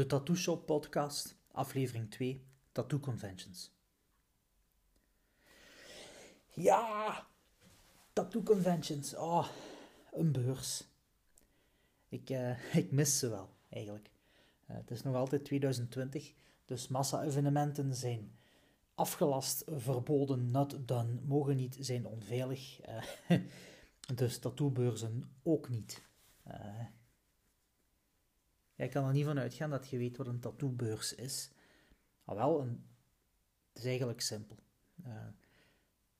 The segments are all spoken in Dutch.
De Tattoo Shop Podcast, aflevering 2, Tattoo Conventions. Ja, Tattoo Conventions. Oh, een beurs. Ik, uh, ik mis ze wel, eigenlijk. Uh, het is nog altijd 2020, dus massa-evenementen zijn afgelast, verboden, not done, mogen niet, zijn onveilig. Uh, dus tattoobeurzen ook niet. Jij kan er niet van uitgaan dat je weet wat een tattoobeurs is. Al wel, een, het is eigenlijk simpel. Uh,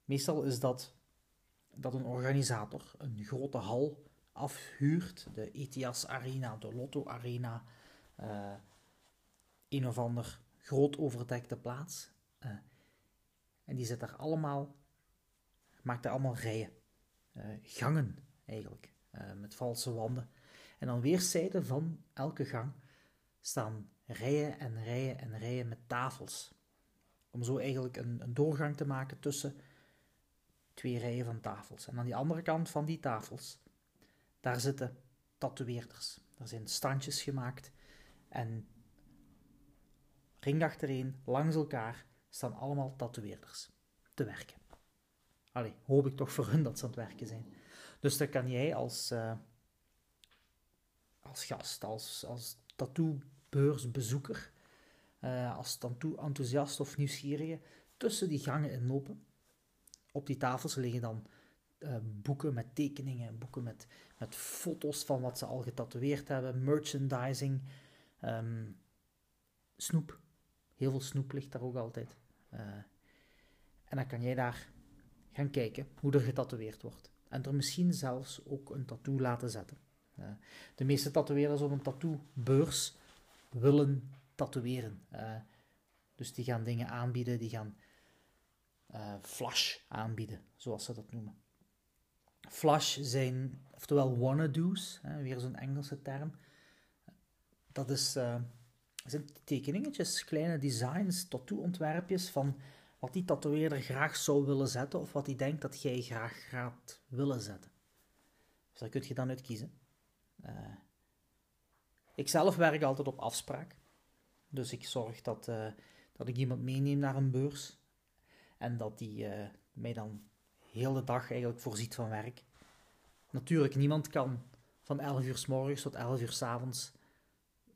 meestal is dat dat een organisator een grote hal afhuurt, de ETIAS Arena, de Lotto Arena, uh, een of ander groot overdekte plaats. Uh, en die zet daar allemaal, maakt daar allemaal rijen, gangen eigenlijk, met valse wanden. En aan weerszijden van elke gang staan rijen en rijen en rijen met tafels. Om zo eigenlijk een, een doorgang te maken tussen twee rijen van tafels. En aan die andere kant van die tafels, daar zitten tatoeëerders. Er zijn standjes gemaakt en ring achtereen, langs elkaar, staan allemaal tatoeëerders te werken. Allee, hoop ik toch voor hun dat ze aan het werken zijn. Dus dan kan jij als, uh, als gast, als, als tattoobeursbezoeker, uh, als tattoo-enthousiast of nieuwsgierige, tussen die gangen inlopen. Op die tafels liggen dan uh, boeken met tekeningen, boeken met, met foto's van wat ze al getatoeëerd hebben, merchandising, um, snoep. Heel veel snoep ligt daar ook altijd. Uh, en dan kan jij daar gaan kijken hoe er getatoeëerd wordt. En er misschien zelfs ook een tattoo laten zetten. Eh, de meeste tatoeëerders op een tattoobeurs willen tatoeëren. Dus die gaan dingen aanbieden, die gaan uh, flash aanbieden, zoals ze dat noemen. Flash zijn, oftewel wanna-do's, weer zo'n Engelse term. Dat is, uh, zijn tekeningetjes, kleine designs, tattoo-ontwerpjes van wat die tatoeëerder graag zou willen zetten of wat hij denkt dat jij graag gaat willen zetten. Dus daar kun je dan uit kiezen. Uh, ik zelf werk altijd op afspraak. Dus ik zorg dat, uh, dat ik iemand meeneem naar een beurs. En dat die uh, mij dan heel de dag eigenlijk voorziet van werk. Natuurlijk, niemand kan van 11 uur s morgens tot 11 uur s avonds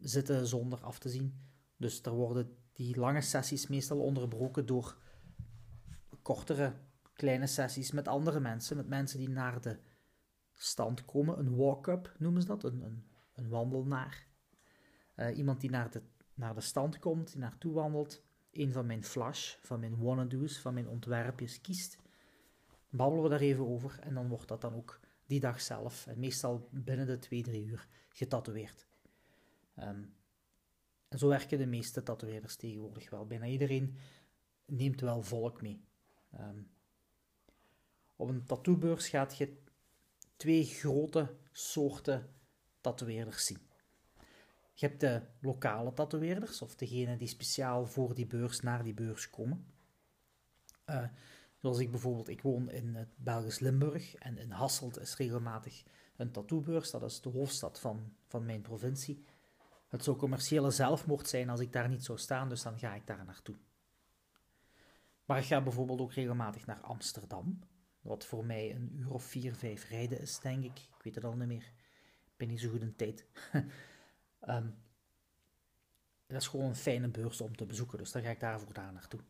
zitten zonder af te zien. Dus er worden die lange sessies meestal onderbroken door kortere, kleine sessies met andere mensen. Met mensen die naar de stand komen. Een walk-up noemen ze dat, een, een, een wandelnaar. Uh, iemand die naar de, naar de stand komt, die naartoe wandelt, een van mijn flash, van mijn wanna-do's, van mijn ontwerpjes kiest. Babbelen we daar even over en dan wordt dat dan ook die dag zelf, en meestal binnen de twee, drie uur, getatoeëerd. Um, en zo werken de meeste tatoeëerders tegenwoordig wel. Bijna iedereen neemt wel volk mee. Um, op een tattoobeurs gaat je twee grote soorten tatoeëerders zien. Je hebt de lokale tatoeëerders, of degene die speciaal voor die beurs naar die beurs komen. Uh, zoals ik bijvoorbeeld, ik woon in het Belgisch Limburg en in Hasselt is regelmatig een tattoobeurs, dat is de hoofdstad van, van mijn provincie. Het zou commerciële zelfmoord zijn als ik daar niet zou staan, dus dan ga ik daar naartoe. Maar ik ga bijvoorbeeld ook regelmatig naar Amsterdam, wat voor mij een uur of vier, vijf rijden is, denk ik. Ik weet het al niet meer. Ik ben niet zo goed in tijd. um, dat is gewoon een fijne beurs om te bezoeken, dus dan ga ik daar naartoe.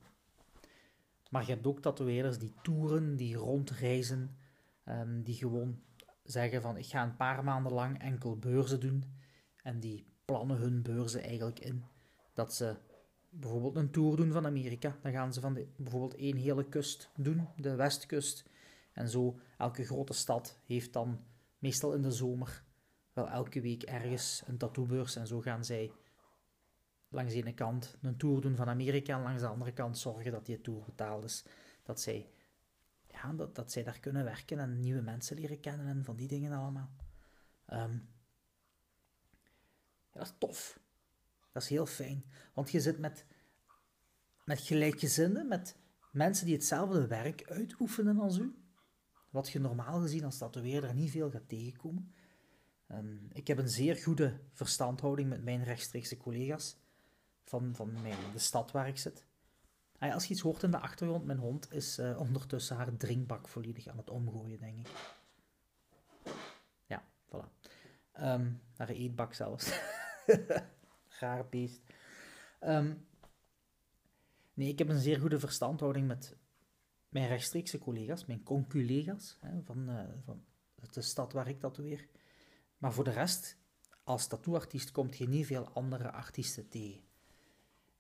Maar je hebt ook tatoeëerders die toeren, die rondreizen, um, die gewoon zeggen van ik ga een paar maanden lang enkel beurzen doen. En die plannen hun beurzen eigenlijk in. Dat ze bijvoorbeeld een tour doen van Amerika. Dan gaan ze van de, bijvoorbeeld één hele kust doen, de westkust. En zo, elke grote stad heeft dan meestal in de zomer wel elke week ergens een tattoobeurs. En zo gaan zij langs de ene kant een tour doen van Amerika en langs de andere kant zorgen dat die tour betaald is. Dat zij, ja, dat, zij daar kunnen werken en nieuwe mensen leren kennen en van die dingen allemaal. Um, ja, dat is tof. Dat is heel fijn. Want je zit met, met gelijkgezinden, met mensen die hetzelfde werk uitoefenen als u wat je normaal gezien als tatoeëerder niet veel gaat tegenkomen. Ehm, ik heb een zeer goede verstandhouding met mijn rechtstreekse collega's van, van de stad waar ik zit. als je iets hoort in de achtergrond, mijn hond is uh, ondertussen haar drinkbak volledig aan het omgooien, denk ik. Ja, voilà. Um, haar eetbak zelfs. Raar beest. Um, nee, ik heb een zeer goede verstandhouding met mijn rechtstreekse collega's, mijn conculega's van, uh, van de stad waar ik tatoeëer. Maar voor de rest, als tattooartiest komt je niet veel andere artiesten tegen.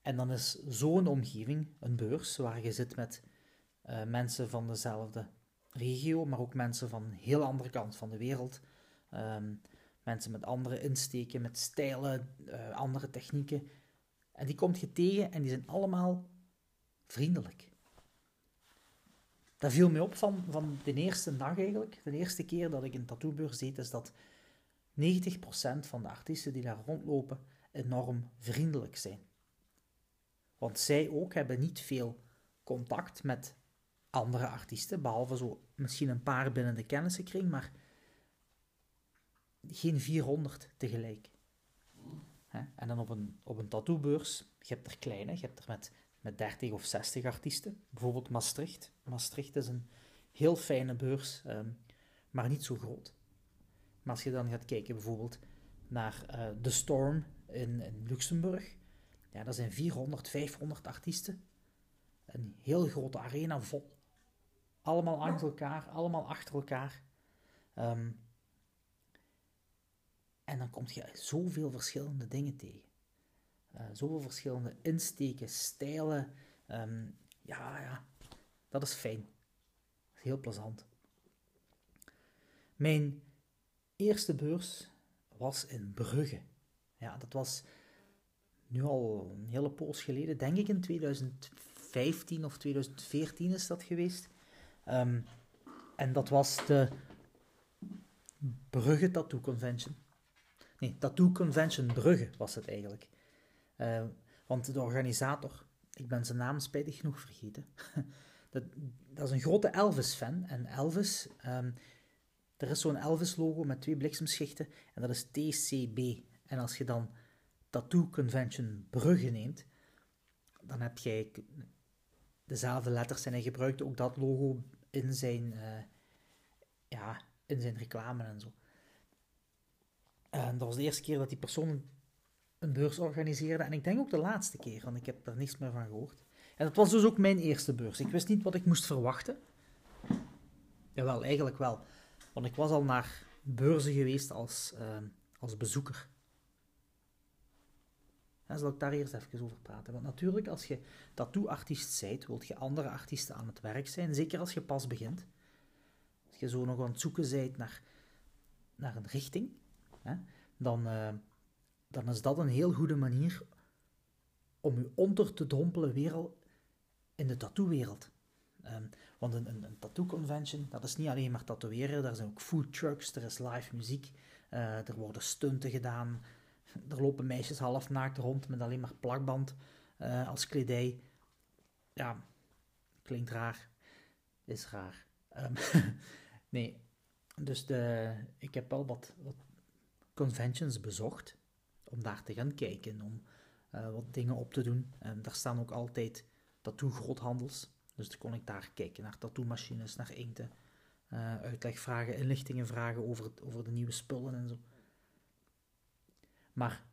En dan is zo'n omgeving, een beurs, waar je zit met uh, mensen van dezelfde regio, maar ook mensen van een heel andere kant van de wereld. Um, mensen met andere insteken, met stijlen, uh, andere technieken. En die komt je tegen en die zijn allemaal vriendelijk. Dat viel me op van, van de eerste dag eigenlijk. De eerste keer dat ik een tattoobeurs deed, is dat 90% van de artiesten die daar rondlopen enorm vriendelijk zijn. Want zij ook hebben niet veel contact met andere artiesten, behalve zo misschien een paar binnen de kennissenkring, maar geen 400 tegelijk. En dan op een, op een tattoobeurs, je hebt er kleine, je hebt er met, met 30 of 60 artiesten. Bijvoorbeeld Maastricht. Maastricht is een heel fijne beurs, ehm, maar niet zo groot. Maar als je dan gaat kijken bijvoorbeeld naar uh, The Storm in, Luxemburg, ja, dat zijn 400, 500 artiesten. Een heel grote arena vol. Allemaal achter elkaar, allemaal achter elkaar. Ehm, en dan kom je zoveel verschillende dingen tegen. Uh, zoveel verschillende insteken, stijlen. Ehm, ja, ja, dat is fijn. Heel plezant. Mijn eerste beurs was in Brugge. Ja, dat was nu al een hele poos geleden, denk ik in 2015 of 2014 is dat geweest. Ehm, en dat was de Brugge Tattoo Convention. Nee, Tattoo Convention Brugge was het eigenlijk. Uh, want de organisator, ik ben zijn naam spijtig genoeg vergeten, dat, dat, is een grote Elvis-fan. En Elvis, um, er is zo'n Elvis-logo met twee bliksemschichten en dat is TCB. En als je dan Tattoo Convention Brugge neemt, dan heb jij dezelfde letters en hij gebruikte ook dat logo in zijn, uh, ja, in zijn reclame en zo. En dat was de eerste keer dat die persoon een beurs organiseerde. En ik denk ook de laatste keer, want ik heb er niets meer van gehoord. En dat was dus ook mijn eerste beurs. Ik wist niet wat ik moest verwachten. Jawel, eigenlijk wel. Want ik was al naar beurzen geweest als, uh, als bezoeker. En zal ik daar eerst even over praten. Want natuurlijk, als je tattoo-artiest bent, wilt je andere artiesten aan het werk zijn. Zeker als je pas begint. Als je zo nog aan het zoeken bent naar, naar een richting dan, uh, dan is dat een heel goede manier om je onder te dompelen wereld in de tattoo-wereld. Um, want een, een, een tattoo-convention, dat is niet alleen maar tatoeëren, daar zijn ook food trucks, er is live muziek, uh, er worden stunten gedaan, er lopen meisjes half naakt rond met alleen maar plakband uh, als kledij. Ja, klinkt raar, is raar. Um, nee, dus de, ik heb wel wat, wat conventions bezocht om daar te gaan kijken, om uh, wat dingen op te doen. En daar staan ook altijd tattoo-groothandels. Dus dan kon ik daar kijken naar tattoo-machines, naar inkten, uh, uitleg vragen, inlichtingen vragen over, over de nieuwe spullen en zo. Maar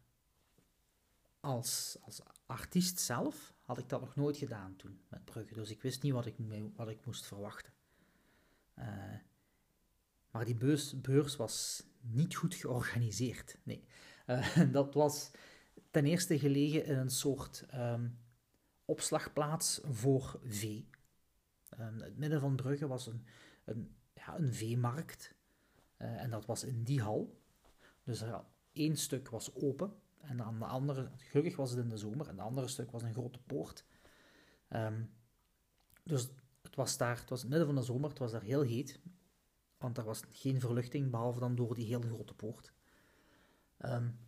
als, als artiest zelf had ik dat nog nooit gedaan toen met Brugge. Dus ik wist niet wat ik, wat ik moest verwachten. Uh, maar die beurs, beurs was niet goed georganiseerd. Nee, dat was ten eerste gelegen in een soort um, opslagplaats voor vee. Um, het midden van Brugge was een, een, ja, een veemarkt. Uh, en dat was in die hal. Dus één stuk was open. En aan de andere, gelukkig was het in de zomer, en het andere stuk was een grote poort. Um, dus het was daar, het was midden van de zomer, het was daar heel heet. Want er was geen verluchting, behalve dan door die hele grote poort. Um,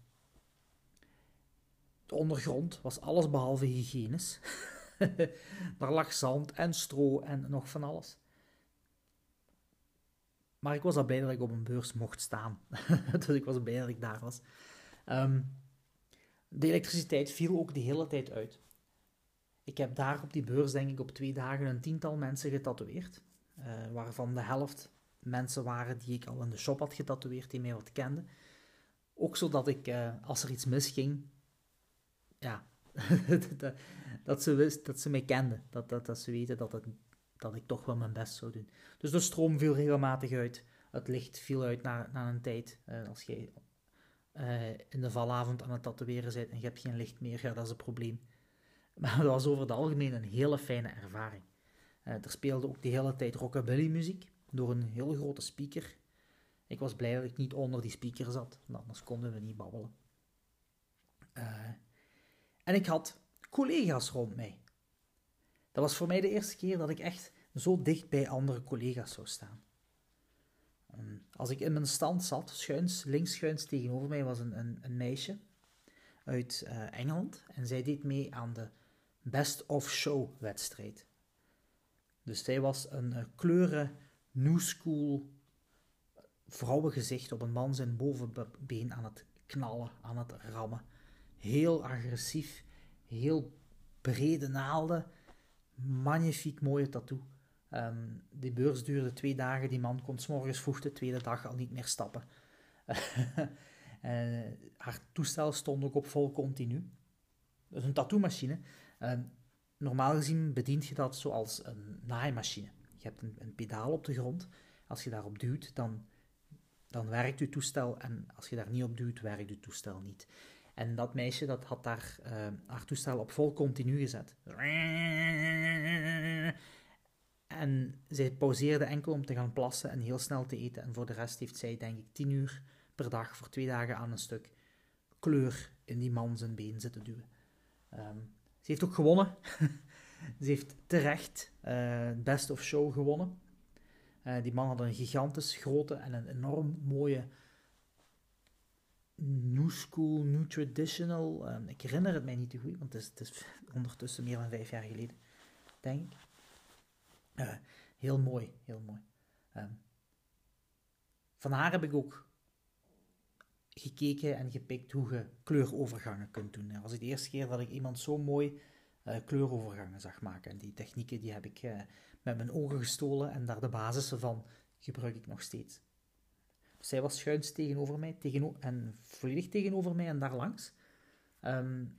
de ondergrond was alles behalve hygiënisch. Daar lag zand en stro en nog van alles. maar ik was al blij dat ik op een beurs mocht staan. dus ik was blij dat ik daar was. Ehm, de elektriciteit viel ook de hele tijd uit. Ik heb daar op die beurs, denk ik, op twee dagen een tiental mensen getatoeëerd. Uh, waarvan de helft mensen waren die ik al in de shop had getatoeëerd, die mij wat kenden. Ook zodat ik, uh, als er iets misging, ja, dat, ze wist, dat ze mij kenden. Dat, dat, dat ze weten dat, dat ik toch wel mijn best zou doen. Dus de stroom viel regelmatig uit. Het licht viel uit na, na een tijd. Uh, als je in de valavond aan het tatoeëren bent en je hebt geen licht meer, ja, dat is een probleem. Maar dat was over het algemeen een hele fijne ervaring. Uh, er speelde ook de hele tijd rockabilly muziek door een heel grote speaker. Ik was blij dat ik niet onder die speaker zat, want anders konden we niet babbelen. Uh, en ik had collega's rond mij. Dat was voor mij de eerste keer dat ik echt zo dicht bij andere collega's zou staan. Um, als ik in mijn stand zat, schuins, links schuins tegenover mij was een, een, een meisje uit uh, Engeland en zij deed mee aan de Best of Show wedstrijd. Dus zij was een uh, kleuren new school vrouwengezicht op een man zijn bovenbeen aan het knallen, aan het rammen. Heel agressief, heel brede naalden, magnifiek mooie tattoo. Um, die beurs duurde twee dagen, die man kon s morgens vroeg de tweede dag al niet meer stappen. uh, haar toestel stond ook op vol continu. Dus een tattoo-machine. Uh, normaal gezien bedient je dat zoals een naaimachine. Je hebt een, pedaal op de grond. Als je daarop duwt, dan, dan werkt je toestel. En als je daar niet op duwt, werkt je toestel niet. En dat meisje dat had daar uh, haar toestel op vol continu gezet. En zij pauzeerde enkel om te gaan plassen en heel snel te eten. En voor de rest heeft zij, denk ik, tien uur per dag voor twee dagen aan een stuk kleur in die man zijn been zitten duwen. Um, ze heeft ook gewonnen. ze heeft terecht uh, Best of Show gewonnen. Uh, die man had een gigantisch grote en een enorm mooie New School, New Traditional. Um, ik herinner het mij niet te goed, want het is, het is, ondertussen meer dan vijf jaar geleden, denk ik. Uh, heel mooi, heel mooi. Um, van haar heb ik ook gekeken en gepikt hoe je kleurovergangen kunt doen. Dat was de eerste keer dat ik iemand zo mooi uh, kleurovergangen zag maken. En die technieken die heb ik met mijn ogen gestolen en daar de basissen van gebruik ik nog steeds. Dus zij was schuins tegenover mij tegeno en volledig tegenover mij en daar langs. Um,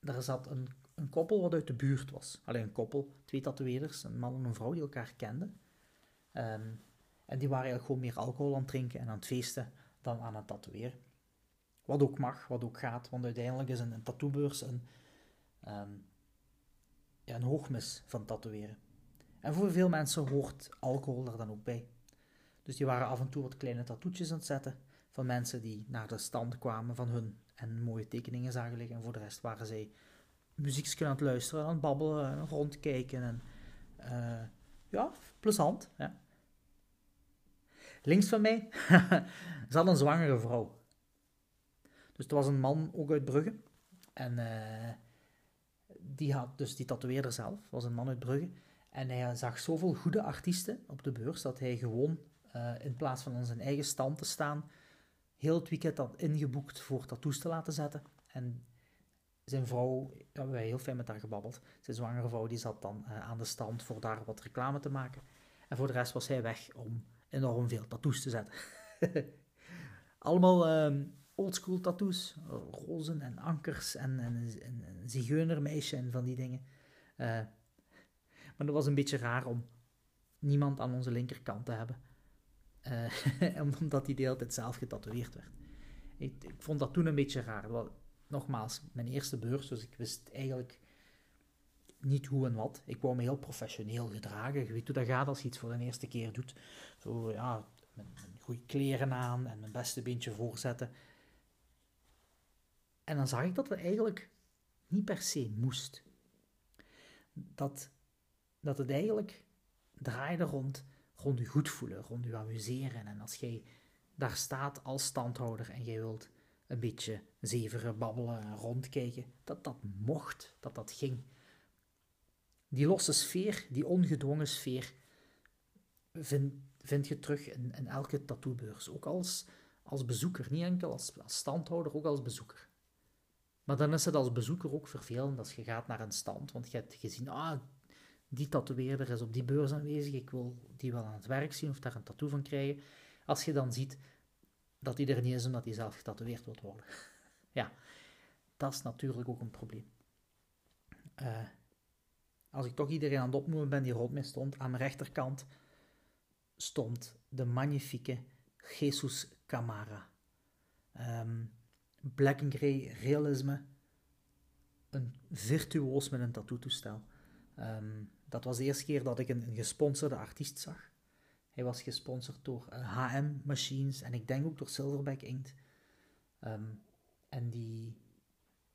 daar zat een, een koppel wat uit de buurt was. Alleen een koppel, twee tatoeëerders, een man en een vrouw die elkaar kenden. Um, en die waren eigenlijk gewoon meer alcohol aan het drinken en aan het feesten dan aan het tatoeëren. Wat ook mag, wat ook gaat, want uiteindelijk is een, een tattoobeurs een, um, ja, een hoogmis van tatoeëren. En voor veel mensen hoort alcohol er dan ook bij. Dus die waren af en toe wat kleine tattoetjes aan het zetten van mensen die naar de stand kwamen van hun en mooie tekeningen zagen liggen. En voor de rest waren zij muziekjes aan het luisteren, aan het babbelen, rondkijken en uh, ja, plezant. Ja. Links van mij zat een zwangere vrouw. Dus er was een man ook uit Brugge. En uh, die had, dus die tatoeëerder zelf, was een man uit Brugge. En hij zag zoveel goede artiesten op de beurs dat hij gewoon uh, in plaats van aan zijn eigen stand te staan, heel het weekend had ingeboekt voor tattoos te laten zetten. En zijn vrouw, we hebben heel fijn met haar gebabbeld. Zijn zwangere vrouw die zat dan uh, aan de stand voor daar wat reclame te maken. En voor de rest was hij weg om enorm veel tattoos te zetten. Allemaal um, oldschool tattoos. Rozen en ankers en, en, en, een zigeunermeisje en van die dingen. Uh, maar dat was een beetje raar om niemand aan onze linkerkant te hebben. Uh, omdat die de hele tijd zelf getatoeëerd werd. Ik, ik, vond dat toen een beetje raar. Nogmaals, mijn eerste beurs, dus ik wist eigenlijk niet hoe en wat. Ik wou me heel professioneel gedragen. Je weet hoe dat gaat als je iets voor de eerste keer doet. Zo, ja, met, met goede kleren aan en mijn beste beentje voorzetten. En dan zag ik dat het eigenlijk niet per se moest. Dat, dat het eigenlijk draaide rond, rond je goed voelen, rond je amuseren. En als jij daar staat als standhouder en jij wilt een beetje zeveren, babbelen en rondkijken, dat dat mocht, dat dat ging. Die losse sfeer, die ongedwongen sfeer, vind, vind je terug in, elke tattoobeurs. Ook als, als bezoeker, niet enkel als, als standhouder, ook als bezoeker. Maar dan is het als bezoeker ook vervelend als je gaat naar een stand, want je hebt gezien, ah, die tatoeëerder is op die beurs aanwezig, ik wil die wel aan het werk zien of daar een tattoo van krijgen. Als je dan ziet dat hij er niet is omdat hij zelf getatoeëerd wilt worden. ja, dat is natuurlijk ook een probleem. Uh, als ik toch iedereen aan het opnoemen ben die rond mij stond, aan mijn rechterkant stond de magnifieke Jesus Camara. Um, black and grey realisme. Een virtuoos met een tattoo-toestel. Um, dat was de eerste keer dat ik een, een, gesponsorde artiest zag. Hij was gesponsord door HM eh, Machines en ik denk ook door Silverback Inkt. Um, en die,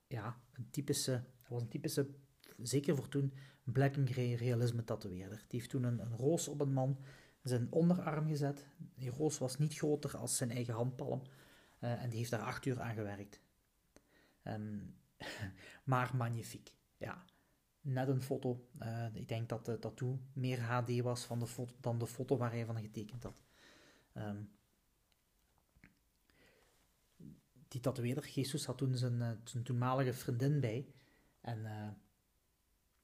ja, een typische, was een typische, zeker voor toen, black and grey realisme tatoeëerder. Die heeft toen een, een roos op een man zijn onderarm gezet. Die roos was niet groter als zijn eigen handpalm. Uh, en die heeft daar acht uur aan gewerkt. Um, maar magnifiek. Ja, net een foto. Uh, ik denk dat de tattoo meer HD was van de foto, dan de foto waar hij van getekend had. Um, die tatoeëerder, Jesus, had toen zijn, uh, zijn toenmalige vriendin bij. En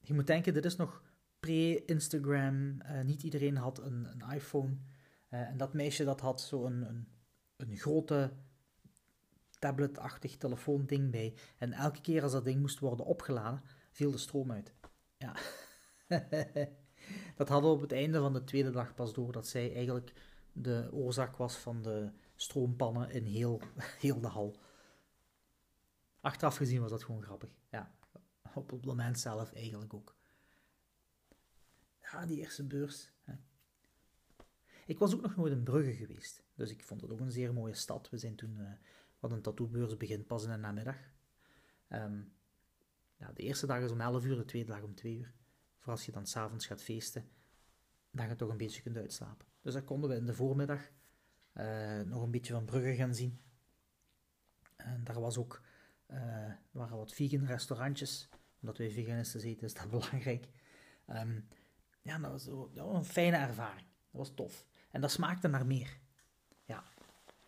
je moet denken, dit is nog pre-Instagram. Niet iedereen had een, een iPhone. En dat meisje dat had zo'n een, een, een, grote tabletachtig telefoonding bij. En elke keer als dat ding moest worden opgeladen, viel de stroom uit. Ja. dat hadden we op het einde van de tweede dag pas door, dat zij eigenlijk de oorzaak was van de stroompannen in heel, heel de hal. Achteraf gezien was dat gewoon grappig. Ja, op het moment zelf eigenlijk ook. Ja, die eerste beurs. Ik was ook nog nooit in Brugge geweest, dus ik vond het ook een zeer mooie stad. We zijn toen, uh, wat een tattoobeurs begint pas in de namiddag. Um, de eerste dag is om 11 uur, de tweede dag om 2 uur. Voor als je dan s'avonds gaat feesten, dan je toch een beetje kunt uitslapen. Dus dat konden we in de voormiddag uh, nog een beetje van Brugge gaan zien. En daar was ook, uh, waren wat vegan restaurantjes. Omdat wij veganisten eten is dat belangrijk. Um, ja, dat was, dat een fijne ervaring. Dat was tof. En dat smaakte naar meer. Ja,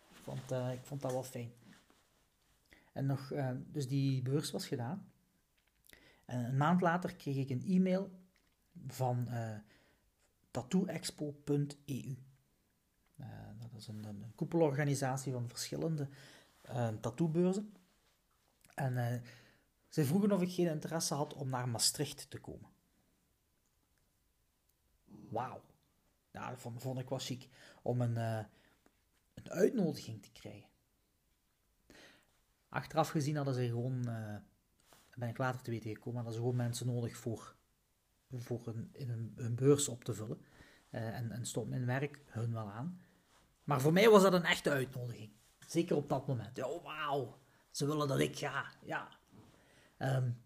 ik vond, uh, ik vond dat wel fijn. En nog, dus die beurs was gedaan. En een maand later kreeg ik een e-mail van uh, tattooexpo.eu. dat is een, een, koepelorganisatie van verschillende tattoobeurzen. En zij vroegen of ik geen interesse had om naar Maastricht te komen wauw. Ja, dat vond, ik wel chic. Om een, uh, een uitnodiging te krijgen. Achteraf gezien hadden ze gewoon, uh, ben ik later te weten gekomen, hadden ze gewoon mensen nodig voor, voor een, in een beurs op te vullen. Uh, en, en stond mijn werk hun wel aan. Maar voor mij was dat een echte uitnodiging. Zeker op dat moment. Ja, wauw. Ze willen dat ik ga. Ja. Um,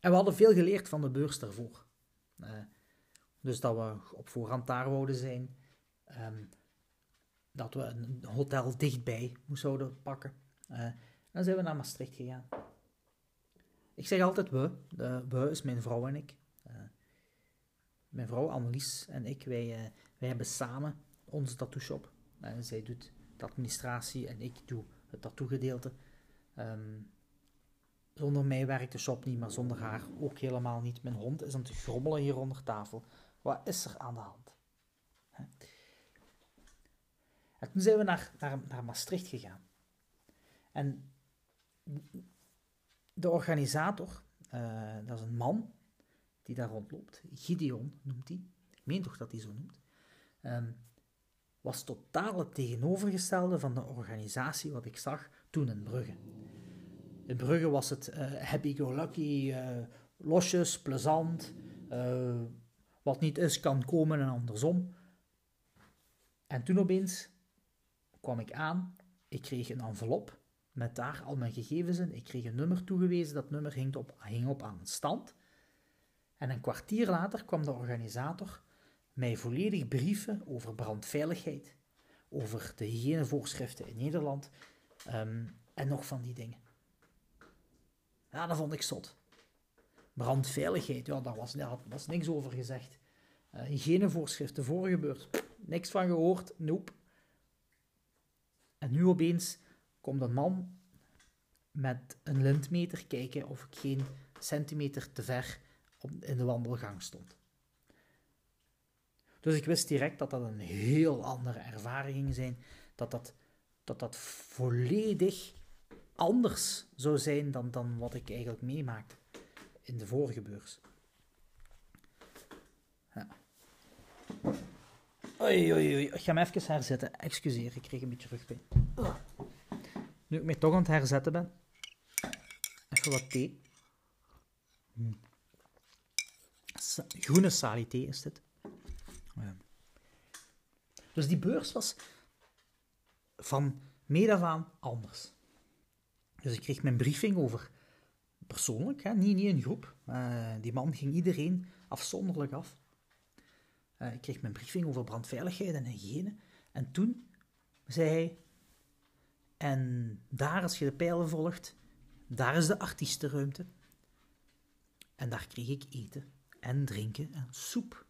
en we hadden veel geleerd van de beurs daarvoor. Uh, dus dat we op voorhand daar wouden zijn. Um, dat we een hotel dichtbij moesten pakken. Uh, dan zijn we naar Maastricht gegaan. Ik zeg altijd we. De, we is mijn vrouw en ik. Uh, mijn vrouw Annelies en ik, wij, uh, wij hebben samen onze tattoo shop. zij doet de administratie en ik doe het tattoo gedeelte. Um, zonder mij werkt de shop niet, maar zonder haar ook helemaal niet. Mijn hond is aan het grommelen hier onder tafel. Wat is er aan de hand? En toen zijn we naar, naar, naar Maastricht gegaan. En de organisator, uh, dat is een man die daar rondloopt, Gideon noemt hij, ik meen toch dat hij zo noemt, um, was totaal het tegenovergestelde van de organisatie wat ik zag toen in Brugge. In Brugge was het uh, happy-go-lucky, uh, losjes, plezant, wat niet is, kan komen en andersom. En toen opeens kwam ik aan, ik kreeg een envelop met daar al mijn gegevens in. Ik kreeg een nummer toegewezen, dat nummer hing op, hing op aan een stand. En een kwartier later kwam de organisator mij volledig brieven over brandveiligheid, over de hygiënevoorschriften in Nederland um, en nog van die dingen. Ja, dat vond ik zot. Brandveiligheid, ja, daar was, was niks over gezegd. Uh, hygiënevoorschriften, vorige beurs, niks van gehoord, nope. En nu opeens komt een man met een lintmeter kijken of ik geen centimeter te ver in de wandelgang stond. Dus ik wist direct dat dat een heel andere ervaring zijn, dat dat, dat, dat volledig anders zou zijn dan, dan wat ik eigenlijk meemaakte in de vorige beurs. Oei, oei, oei. Ik ga hem even herzetten. Excuseer, ik kreeg een beetje rugpijn. Nu ik mij toch aan het herzetten ben, even wat thee. Hm. Groene sali-thee is dit. Ja. Dus die beurs was van meet af aan anders. Dus ik kreeg mijn briefing over persoonlijk, hè, niet, niet in groep. Uh, die man ging iedereen afzonderlijk af. Uh, ik kreeg mijn briefing over brandveiligheid en hygiëne. En toen zei hij: En daar, als je de pijlen volgt, daar is de artiestenruimte. En daar kreeg ik eten en drinken en soep.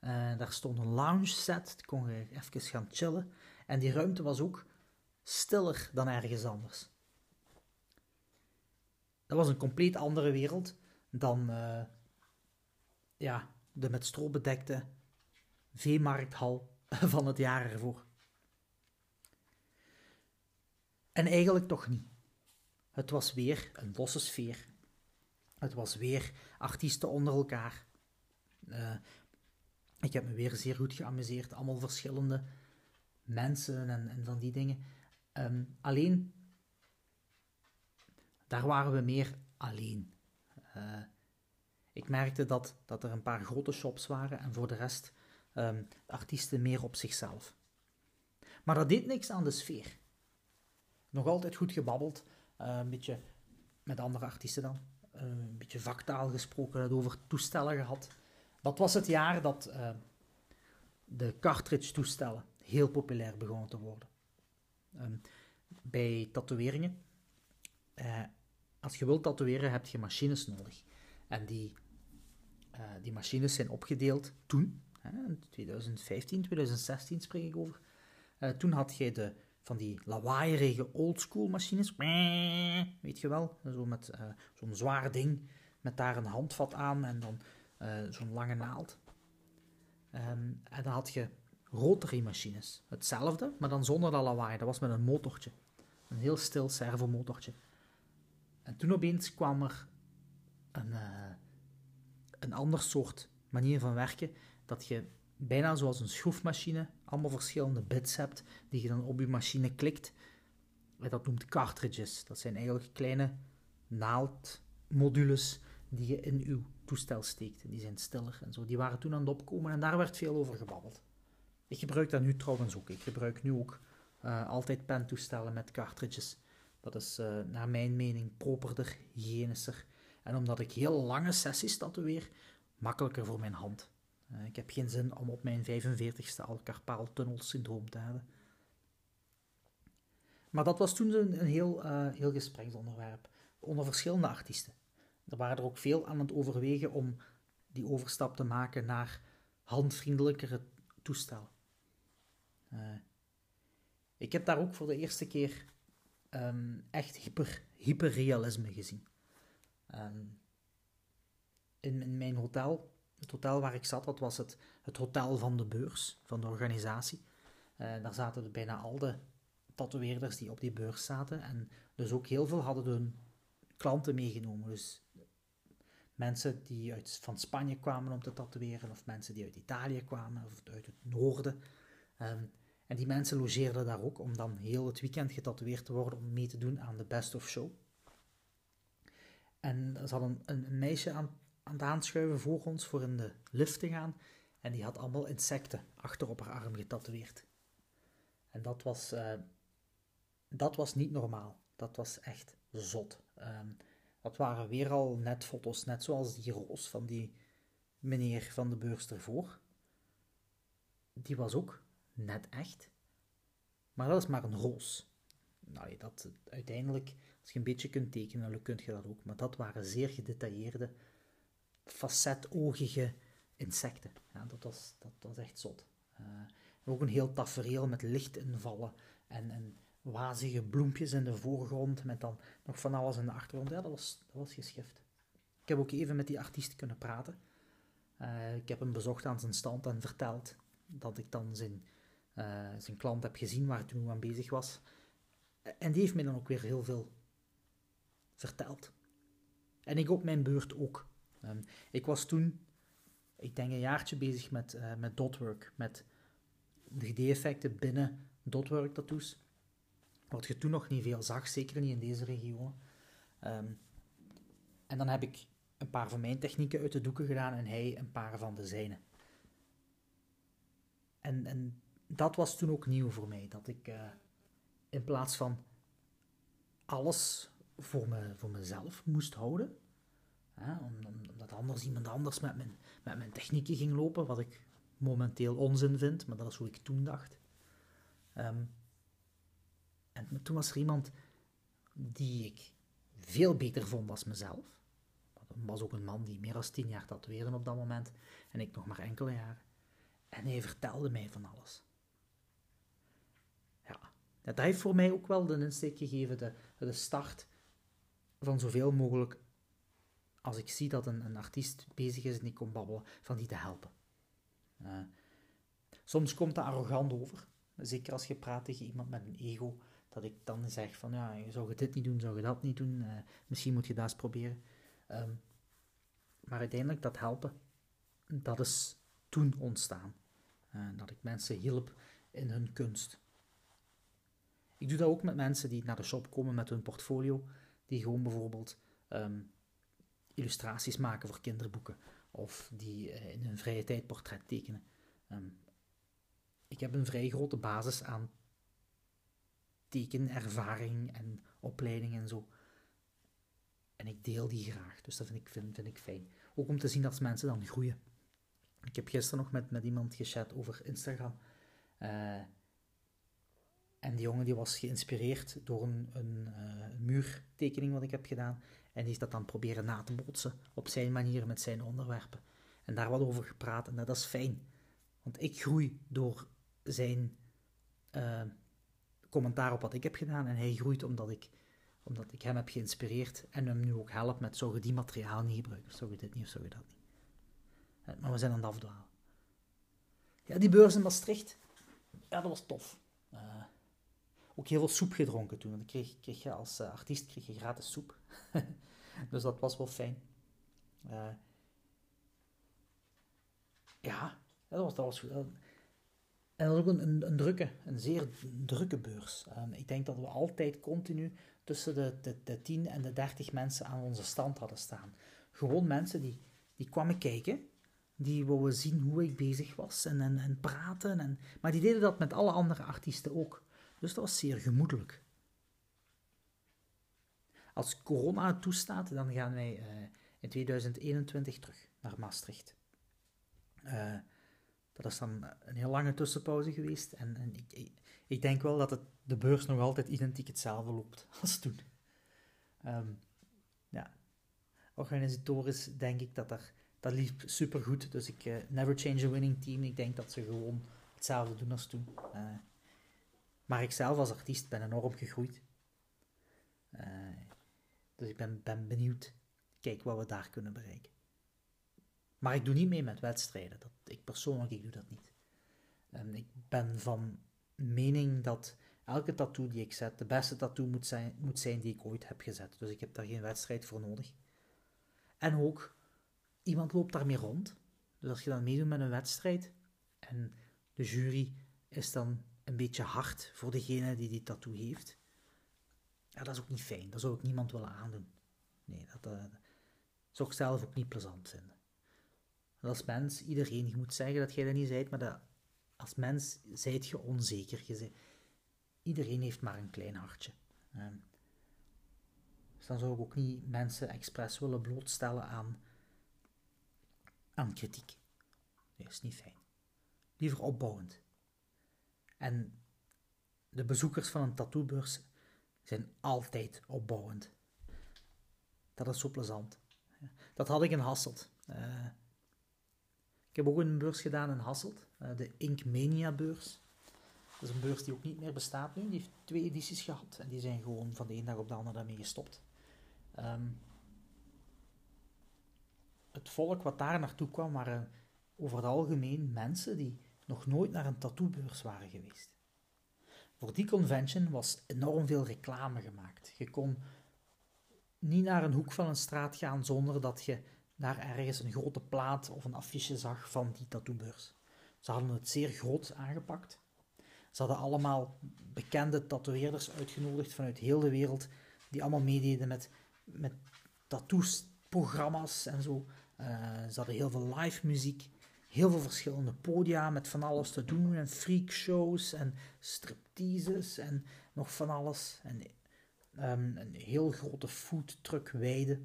Uh, daar stond een lounge set, ik kon even gaan chillen. En die ruimte was ook stiller dan ergens anders. Dat was een compleet andere wereld dan uh, ja, de met stro bedekte veemarkthal van het jaar ervoor. En eigenlijk toch niet. Het was weer een losse sfeer. Het was weer artiesten onder elkaar. Uh, ik heb me weer zeer goed geamuseerd. Allemaal verschillende mensen en, en van die dingen. Um, alleen daar waren we meer alleen. Uh, ik merkte dat, dat er een paar grote shops waren en voor de rest de artiesten meer op zichzelf. Maar dat deed niks aan de sfeer. Nog altijd goed gebabbeld, uh, een beetje met andere artiesten dan. Uh, een beetje vaktaal gesproken, het over toestellen gehad. Dat was het jaar dat de cartridge-toestellen heel populair begonnen te worden. Um, bij tatoeëringen als je wilt tatoeëren, heb je machines nodig. En die, die machines zijn opgedeeld toen, hè, in 2015, 2016 spreek ik over. Toen had je de, van die lawaaierige oldschool machines, weet je wel, zo met uh, zo'n zwaar ding, met daar een handvat aan en dan zo'n lange naald. Um, en dan had je rotary machines, hetzelfde, maar dan zonder dat lawaai. Dat was met een motortje, een heel stil servomotortje. En toen opeens kwam er een, uh, een ander soort manier van werken, dat je bijna zoals een schroefmachine allemaal verschillende bits hebt, die je dan op je machine klikt. En dat noemt cartridges. Dat zijn eigenlijk kleine naaldmodules die je in uw toestel steekt. Die zijn stiller en zo. Die waren toen aan het opkomen en daar werd veel over gebabbeld. Ik gebruik dat nu trouwens ook. Ik gebruik nu ook uh, altijd pentoestellen met cartridges. Dat is uh, naar mijn mening properder, hygiënischer. En omdat ik heel lange sessies tatoeëer, makkelijker voor mijn hand. Uh, ik heb geen zin om op mijn 45ste al carpaaltunnelsyndroom te hebben. Maar dat was toen een, heel, uh, heel gespreksonderwerp onder verschillende artiesten. Er waren er ook veel aan het overwegen om die overstap te maken naar handvriendelijkere toestellen. ik heb daar ook voor de eerste keer um, echt hyper, hyperrealisme gezien. In, in, mijn hotel, het hotel waar ik zat, dat was het, het hotel van de beurs, van de organisatie. Uh, daar zaten bijna al de tatoeëerders die op die beurs zaten. En dus ook heel veel hadden hun klanten meegenomen. Dus mensen die uit, van Spanje kwamen om te tatoeëren, of mensen die uit Italië kwamen, of uit het noorden. Um, en die mensen logeerden daar ook om dan heel het weekend getatoeëerd te worden om mee te doen aan de Best of Show. En ze hadden een, een meisje aan, aan het aanschuiven voor ons voor in de lift te gaan. En die had allemaal insecten achter op haar arm getatoeëerd. En dat was, uh, dat was niet normaal. Dat was echt zot. Um, dat waren weer al net foto's, net zoals die roos van die meneer van de beurs ervoor. Die was ook net echt. Maar dat is maar een roos. Nou, dat, uiteindelijk, als je een beetje kunt tekenen, dan kun je dat ook. Maar dat waren zeer gedetailleerde, facetogige insecten. Ja, dat, was, dat was echt zot. Uh, ook een heel tafereel met lichtinvallen en, en wazige bloempjes in de voorgrond met dan nog van alles in de achtergrond. Ja, dat was, dat was geschift. Ik heb ook even met die artiest kunnen praten. Uh, ik heb hem bezocht aan zijn stand en verteld dat ik dan zijn, uh, zijn klant heb gezien waar toen aan bezig was. En die heeft mij dan ook weer heel veel verteld. En ik op mijn beurt ook. Um, ik was toen, ik denk een jaartje bezig met, uh, met dotwork, met 3D-effecten binnen dotwork tattoos. Wat je toen nog niet veel zag, zeker niet in deze regio. Um, en dan heb ik een paar van mijn technieken uit de doeken gedaan en hij een paar van de zijne. En, en dat was toen ook nieuw voor mij, dat ik uh, in plaats van alles voor, me, voor mezelf moest houden, omdat anders iemand anders met mijn, met mijn technieken ging lopen, wat ik momenteel onzin vind, maar dat is hoe ik toen dacht. Um, en toen was er iemand die ik veel beter vond als mezelf. Dat was ook een man die meer dan tien jaar tatoeëerde op dat moment en ik nog maar enkele jaren. En hij vertelde mij van alles. Ja, dat heeft voor mij ook wel de insteek gegeven, de, de start van zoveel mogelijk, als ik zie dat een, een artiest bezig is en ik kom babbelen, van die te helpen. Uh, soms komt dat arrogant over, zeker als je praat tegen iemand met een ego, dat ik dan zeg van, ja, zou je dit niet doen, zou je dat niet doen, uh, misschien moet je dat eens proberen. Um, maar uiteindelijk dat helpen, dat is toen ontstaan. Uh, dat ik mensen hielp in hun kunst. Ik doe dat ook met mensen die naar de shop komen met hun portfolio, die gewoon bijvoorbeeld um, illustraties maken voor kinderboeken of die uh, in hun vrije tijd portret tekenen. Um, ik heb een vrij grote basis aan tekenervaring en opleiding en zo. En ik deel die graag, dus dat vind ik, vind, vind ik fijn. Ook om te zien dat mensen dan groeien. Ik heb gisteren nog met, met iemand gechat over Instagram. Uh, en die jongen die was geïnspireerd door een, een, uh, muurtekening wat ik heb gedaan. En is dat dan proberen na te botsen op zijn manier met zijn onderwerpen. En daar wat over gepraat en dat is fijn. Want ik groei door zijn uh, commentaar op wat ik heb gedaan. En hij groeit omdat ik, omdat ik hem heb geïnspireerd en hem nu ook help met zou die materiaal niet gebruiken. Of zou dit niet of zou dat niet. Eh, maar we zijn aan het afdwalen. Ja, die beurs in Maastricht. Ja, dat was tof. Ook heel veel soep gedronken toen. Want kreeg, kreeg je als uh, artiest kreeg je gratis soep. dus dat was wel fijn. Uh, ja, dat was, dat was goed. En dat was ook een, een, drukke, een zeer drukke beurs. Ik denk dat we altijd continu tussen de, de, de 10 en de 30 mensen aan onze stand hadden staan. Gewoon mensen die, die kwamen kijken, die wouden zien hoe ik bezig was en, en, en praten. En, maar die deden dat met alle andere artiesten ook. Dus dat was zeer gemoedelijk. Als corona toestaat, dan gaan wij uh, in 2021 terug naar Maastricht. Uh, dat is dan een heel lange tussenpauze geweest. En, en ik, ik, denk wel dat het, de beurs nog altijd identiek hetzelfde loopt als toen. Um, ja. Organisatorisch denk ik dat dat liep supergoed. Dus ik, uh, never change a winning team. Ik denk dat ze gewoon hetzelfde doen als toen. Maar ik zelf als artiest ben enorm gegroeid. Uh, dus ik ben, ben benieuwd. Kijk wat we daar kunnen bereiken. Maar ik doe niet mee met wedstrijden. Dat, ik persoonlijk, ik doe dat niet. Ik ben van mening dat elke tattoo die ik zet, de beste tattoo moet zijn, moet zijn die ik ooit heb gezet. Dus ik heb daar geen wedstrijd voor nodig. En ook, iemand loopt daarmee rond. Dus als je dan meedoet met een wedstrijd en de jury is dan een beetje hard voor degene die die tattoo heeft, ja, dat is ook niet fijn. Dat zou ik niemand willen aandoen. Nee, dat, uh, zou ik zelf ook niet plezant vinden als mens, iedereen, je moet zeggen dat jij dat niet zijt, maar dat, als mens zijt je onzeker. Iedereen heeft maar een klein hartje. Um, dus dan zou ik ook niet mensen expres willen blootstellen aan, aan kritiek. Nee, is niet fijn. Liever opbouwend. En de bezoekers van een tattoobeurs zijn altijd opbouwend. Dat is zo plezant. Dat had ik in Hasselt. Uh, Ik heb ook een beurs gedaan in Hasselt, uh, de Inkmania beurs. Dat is een beurs die ook niet meer bestaat nu. Die heeft twee edities gehad en die zijn gewoon van de ene dag op de andere daarmee gestopt. Ehm, het volk wat daar naartoe kwam waren over het algemeen mensen die nog nooit naar een tattoobeurs waren geweest. Voor die convention was enorm veel reclame gemaakt. Je kon niet naar een hoek van een straat gaan zonder dat je daar ergens een grote plaat of een affiche zag van die tattoobeurs. Ze hadden het zeer groot aangepakt. Ze hadden allemaal bekende tatoeëerders uitgenodigd vanuit heel de wereld, die allemaal meededen met, met en zo. Uh, ze hadden heel veel live muziek, heel veel verschillende podia met van alles te doen en freakshows en stripteases en nog van alles. En um, een heel grote foodtruck weide.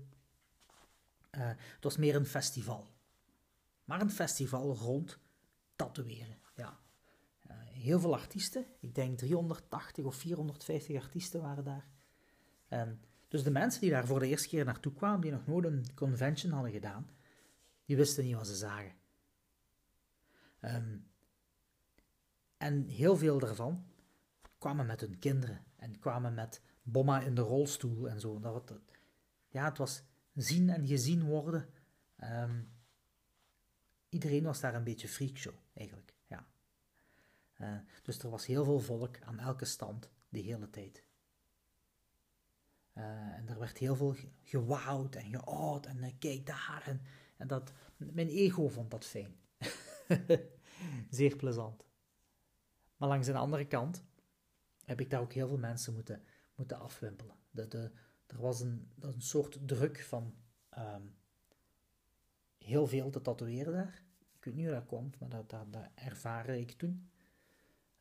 Uh, het was meer een festival. Maar een festival rond tatoeëren, ja. Uh, heel veel artiesten, ik denk 380 of 450 artiesten waren daar. En dus de mensen die daar voor de eerste keer naartoe kwamen, die nog nooit een convention hadden gedaan, die wisten niet wat ze zagen. Um, en heel veel daarvan kwamen met hun kinderen en kwamen met bomma in de rolstoel en zo. Dat, dat, ja, het was zien en gezien worden. Um, iedereen was daar een beetje freakshow, eigenlijk. Ja. Uh, dus er was heel veel volk aan elke stand de hele tijd. Uh, en er werd heel veel gewauwd en geoud en uh, kijk daar. En dat, mijn ego vond dat fijn. Zeer plezant. Maar langs de andere kant heb ik daar ook heel veel mensen moeten, moeten afwimpelen. De, er was een, een soort druk van um, heel veel te tatoeëren daar. Ik weet niet hoe dat komt, maar dat, dat, dat ervaren ik toen.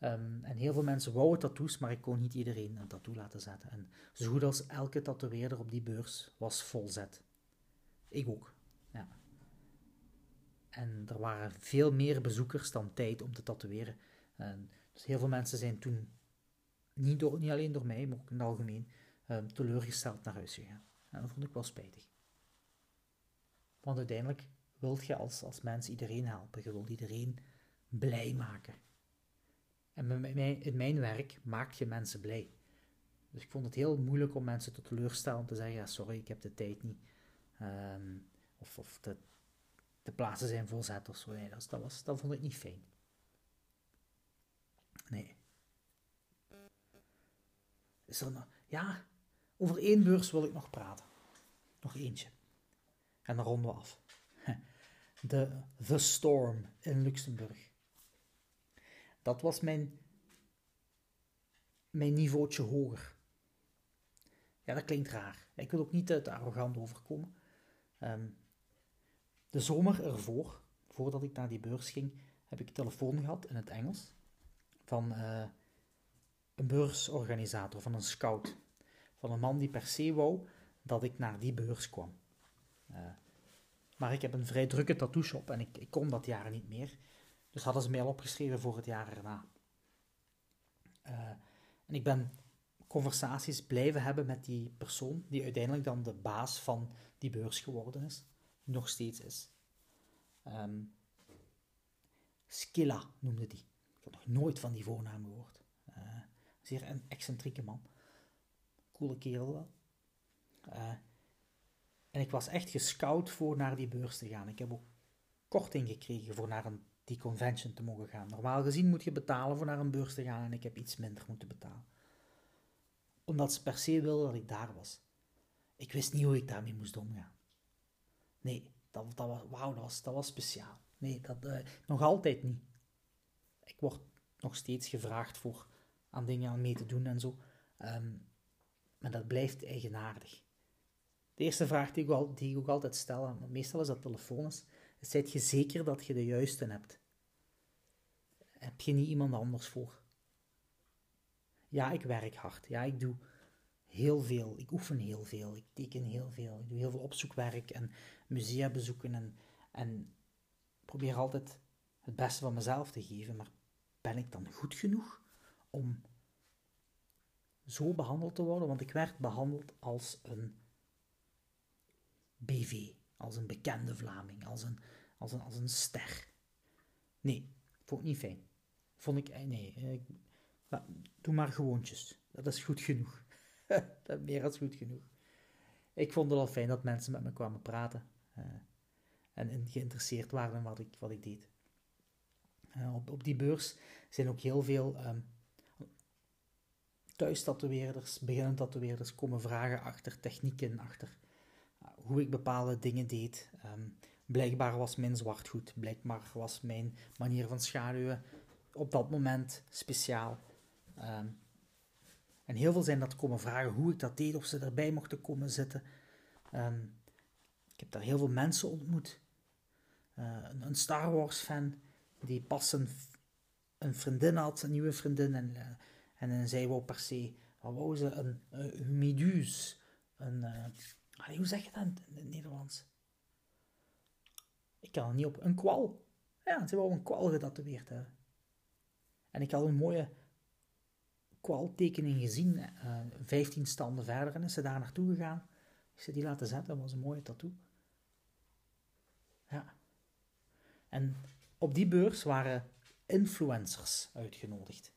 Um, en heel veel mensen wouden tattoos, maar ik kon niet iedereen een tattoo laten zetten. En zo goed als elke tatoeëerder op die beurs was volzet. Ik ook. Ja. En er waren veel meer bezoekers dan tijd om te tatoeëren. En dus heel veel mensen zijn toen, niet, door, niet alleen door mij, maar ook in het algemeen, um, teleurgesteld naar huis gegaan. En dat vond ik wel spijtig. Want uiteindelijk wilt je als, als mens iedereen helpen. Je wilt iedereen blij maken. En in mijn werk maak je mensen blij. Dus ik vond het heel moeilijk om mensen te teleurstellen, om te zeggen, ja, sorry, ik heb de tijd niet. Um, of of de plaatsen zijn volzet of zo. Nee, dat, was, dat vond ik niet fijn. Nee. Is er nog... Ja, over één beurs wil ik nog praten. Nog eentje. En dan ronden we af. De The Storm in Luxemburg. Dat was mijn, mijn niveautje hoger. Ja, dat klinkt raar. Ik wil ook niet te arrogant overkomen. Um, de zomer ervoor, voordat ik naar die beurs ging, heb ik telefoon gehad in het Engels van uh, een beursorganisator, van een scout. Van een man die per se wou dat ik naar die beurs kwam. Uh, maar ik heb een vrij drukke tattoo shop en ik, ik kon dat jaar niet meer. Dus hadden ze mij al opgeschreven voor het jaar erna. Uh, en ik ben conversaties blijven hebben met die persoon, die uiteindelijk dan de baas van die beurs geworden is nog steeds is. Um, Skilla noemde die. Ik had nog nooit van die voornaam gehoord. Uh, zeer een excentrieke man. Coole kerel wel. Uh, en ik was echt gescout voor naar die beurs te gaan. Ik heb ook korting gekregen voor naar een, die convention te mogen gaan. Normaal gezien moet je betalen voor naar een beurs te gaan en ik heb iets minder moeten betalen. Omdat ze per se wilden dat ik daar was. Ik wist niet hoe ik daarmee moest omgaan. Nee, dat, dat was, wauw, dat was, dat was speciaal. Nee, dat, uh, nog altijd niet. Ik word nog steeds gevraagd voor aan dingen aan mee te doen en zo. Um, maar dat blijft eigenaardig. De eerste vraag die ik, al, die ik ook altijd stel, meestal is dat telefonisch, is: Zijt je zeker dat je de juiste hebt? Heb je niet iemand anders voor? Ja, ik werk hard. Ja, ik doe heel veel. Ik oefen heel veel. Ik teken heel veel. Ik doe heel veel opzoekwerk en musea bezoeken en, en probeer altijd het beste van mezelf te geven. Maar ben ik dan goed genoeg om zo behandeld te worden? Want ik werd behandeld als een BV, als een bekende Vlaming, als een, als een, als een ster. Nee, vond ik niet fijn. Vond ik, eh, nee, ik, doe maar gewoontjes. Dat is goed genoeg. dat meer dan goed genoeg. Ik vond het wel fijn dat mensen met me kwamen praten. Uh, en, geïnteresseerd waren in wat ik, wat ik deed. Uh, op, op die beurs zijn ook heel veel um, thuis-tatoeëerders, beginnend tatoeëerders, komen vragen achter technieken, achter uh, hoe ik bepaalde dingen deed. Um, blijkbaar was mijn zwart goed, blijkbaar was mijn manier van schaduwen op dat moment speciaal. Um, en heel veel zijn dat komen vragen hoe ik dat deed, of ze erbij mochten komen zitten. Um, ik heb daar heel veel mensen ontmoet. Uh, een, een, Star Wars fan die pas een, een, vriendin had, een nieuwe vriendin, en, uh, en, en zij wou per se, wat wou ze, een, een meduse. Een, hoe zeg je dat in het Nederlands? Ik kan er niet op. Een kwal. Ja, ze wou een kwal getatoeëerd hebben. En ik had een mooie kwaltekening gezien, 15 standen verder, en is ze daar naartoe gegaan. Ik ze die laten zetten, dat was een mooie tattoo. Ja. En op die beurs waren influencers uitgenodigd.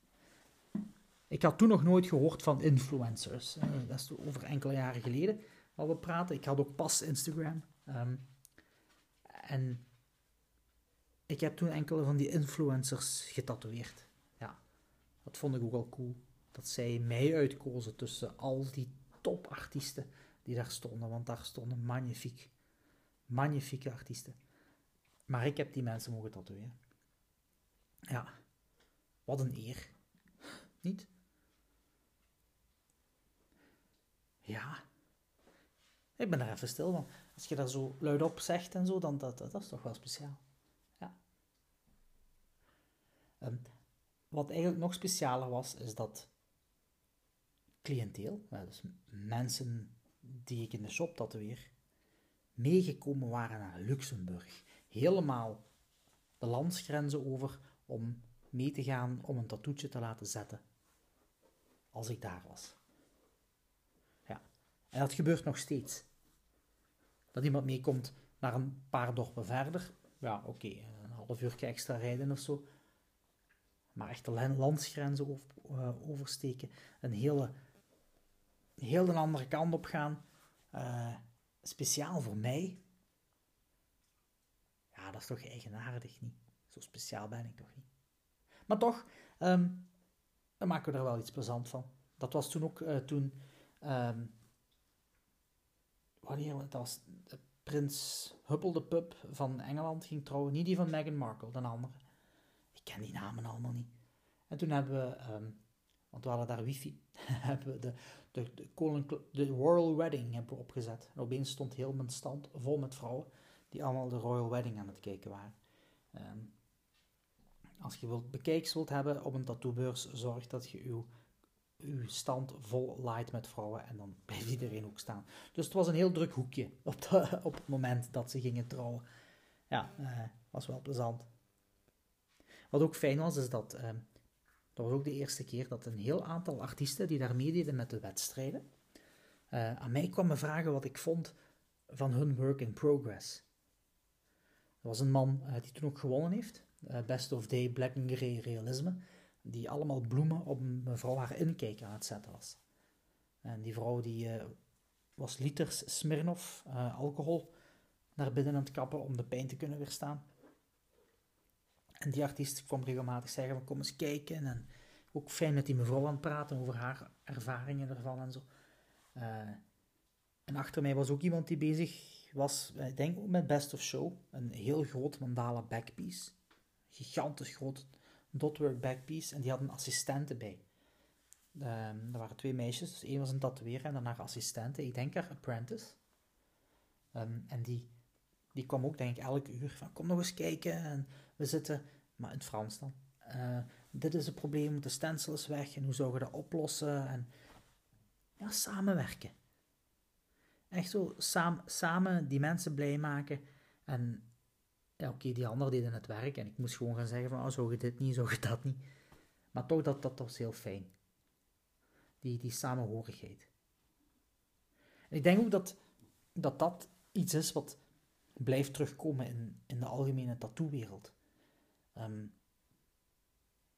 Ik had toen nog nooit gehoord van influencers. Dat is over enkele jaren geleden al we praten. Ik had ook pas Instagram. Um, en ik heb toen enkele van die influencers getatoeëerd. Ja, dat vond ik ook wel cool. Dat zij mij uitkozen tussen al die topartiesten die daar stonden. Want daar stonden magnifiek, magnifieke artiesten. Maar ik heb die mensen mogen tatoeëren. Ja, wat een eer. Niet? Ja. Ik ben daar even stil van. Als je dat zo luidop zegt en zo, dan dat, dat, is toch wel speciaal. Ja. Um, wat eigenlijk nog specialer was, is dat cliënteel, dus mensen die ik in de shop tatoeëer, meegekomen waren naar Luxemburg. Helemaal de landsgrenzen over om mee te gaan om een tattoetje te laten zetten. Als ik daar was. Ja. En dat gebeurt nog steeds. Dat iemand meekomt naar een paar dorpen verder. Ja, oké, een half uur extra rijden of zo. Maar echt de landsgrenzen uh, oversteken. Een hele, heel de andere kant op gaan. Uh, speciaal voor mij. Ja, dat is toch eigenaardig niet. Zo speciaal ben ik toch niet. Maar toch, um, dan maken we er wel iets plezant van. Dat was toen ook uh, toen um, wanneer het was prins Huppel de Pup van Engeland ging trouwen. Niet die van Meghan Markle, de andere. Ik ken die namen allemaal niet. En toen hebben we, um, want we hadden daar wifi, hebben we de, de, de, de Royal Wedding hebben we opgezet. En opeens stond heel mijn stand vol met vrouwen die allemaal de Royal Wedding aan het kijken waren. Um, als je wilt bekijks wilt hebben op een tattoobeurs, zorg dat je uw uw stand vol light met vrouwen en dan blijft iedereen ook staan. Dus het was een heel druk hoekje op, op het moment dat ze gingen trouwen. Ja, uh, was wel plezant. Wat ook fijn was, is dat uh, dat was ook de eerste keer dat een heel aantal artiesten die daar meededen met de wedstrijden, uh, aan mij kwamen vragen wat ik vond van hun work in progress. Er was een man die toen ook gewonnen heeft, Best of Day Black and Grey Realisme die allemaal bloemen op mevrouw haar inkijk aan het zetten was. En die vrouw die uh, was liters Smirnoff alcohol naar binnen aan het kappen om de pijn te kunnen weerstaan. En die artiest kwam regelmatig zeggen van kom eens kijken en ook fijn met die mevrouw aan het praten over haar ervaringen ervan en zo. En achter mij was ook iemand die bezig was, ik denk ook met Best of Show, een heel groot mandala backpiece. Gigantisch groot dotwork backpiece en die had een assistente bij. Um, er waren twee meisjes, dus één was een tatoeëer en dan haar assistente, ik denk haar apprentice. Um, en die, die kwam ook, denk ik, elk uur van, kom nog eens kijken. En we zitten, maar in het Frans dan. Uh, dit is het probleem, de stencil is weg en hoe zouden we dat oplossen? En ja, samenwerken. Echt zo, samen die mensen blij maken en ja, oké, die anderen deden het werk en ik moest gewoon gaan zeggen van, oh, zo je dit niet, zo je dat niet. Maar toch, dat, dat was heel fijn. Die, die samenhorigheid. En ik denk ook dat, dat dat iets is wat blijft terugkomen in, in de algemene tattoo-wereld. ehm,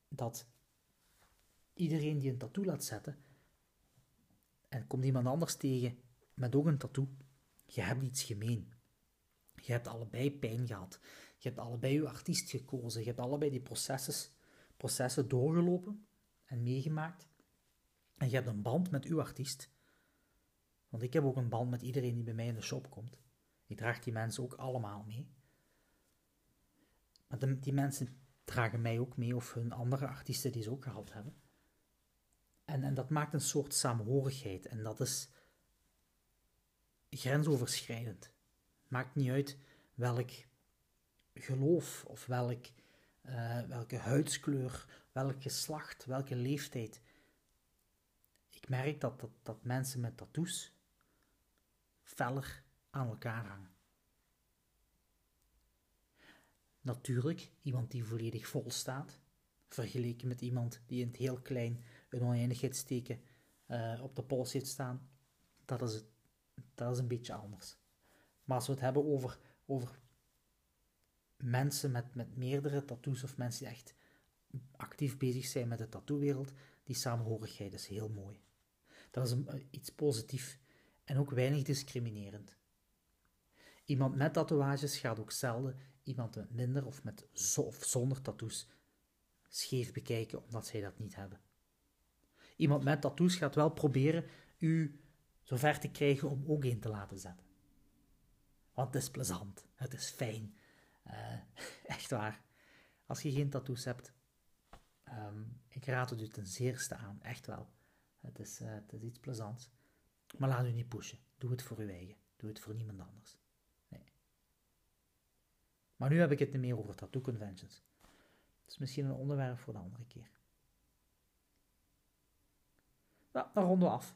dat iedereen die een tattoo laat zetten en komt iemand anders tegen met ook een tattoo, je hebt iets gemeen. Je hebt allebei pijn gehad. Je hebt allebei je artiest gekozen. Je hebt allebei die processen, processen doorgelopen en meegemaakt. En je hebt een band met uw artiest. Want ik heb ook een band met iedereen die bij mij in de shop komt. Ik draag die mensen ook allemaal mee. Maar die mensen dragen mij ook mee of hun andere artiesten die ze ook gehad hebben. En, en dat maakt een soort saamhorigheid en dat is grensoverschrijdend. Maakt niet uit welk geloof of welk, uh, welke huidskleur, welk geslacht, welke leeftijd. Ik merk dat, dat, dat mensen met tattoos feller aan elkaar hangen. Natuurlijk, iemand die volledig vol staat, vergeleken met iemand die in het heel klein een oneindigheidsteken uh, op de pols heeft staan, dat is, het, dat is een beetje anders. Maar als we het hebben over, over mensen met, met meerdere tattoos of mensen die echt actief bezig zijn met de tattoowereld, die samenhorigheid is heel mooi. Dat is een, eh, iets positiefs en ook weinig discriminerend. Iemand met tatoeages gaat ook zelden iemand met minder of, met of zonder tattoos scheef bekijken omdat zij dat niet hebben. Iemand met tattoos gaat wel proberen u zover te krijgen om ook een te laten zetten. Want het is plezant, het is fijn. Uh, echt waar. Als je geen tattoos hebt, um, ik raad het u ten zeerste aan, echt wel. Het is, uh, het is iets plezants. Maar laat u niet pushen. Doe het voor uw eigen. Doe het voor niemand anders. Nee. Maar nu heb ik het niet meer over tattoo conventions. Dat is misschien een onderwerp voor de andere keer. Nou, dan ronden we af.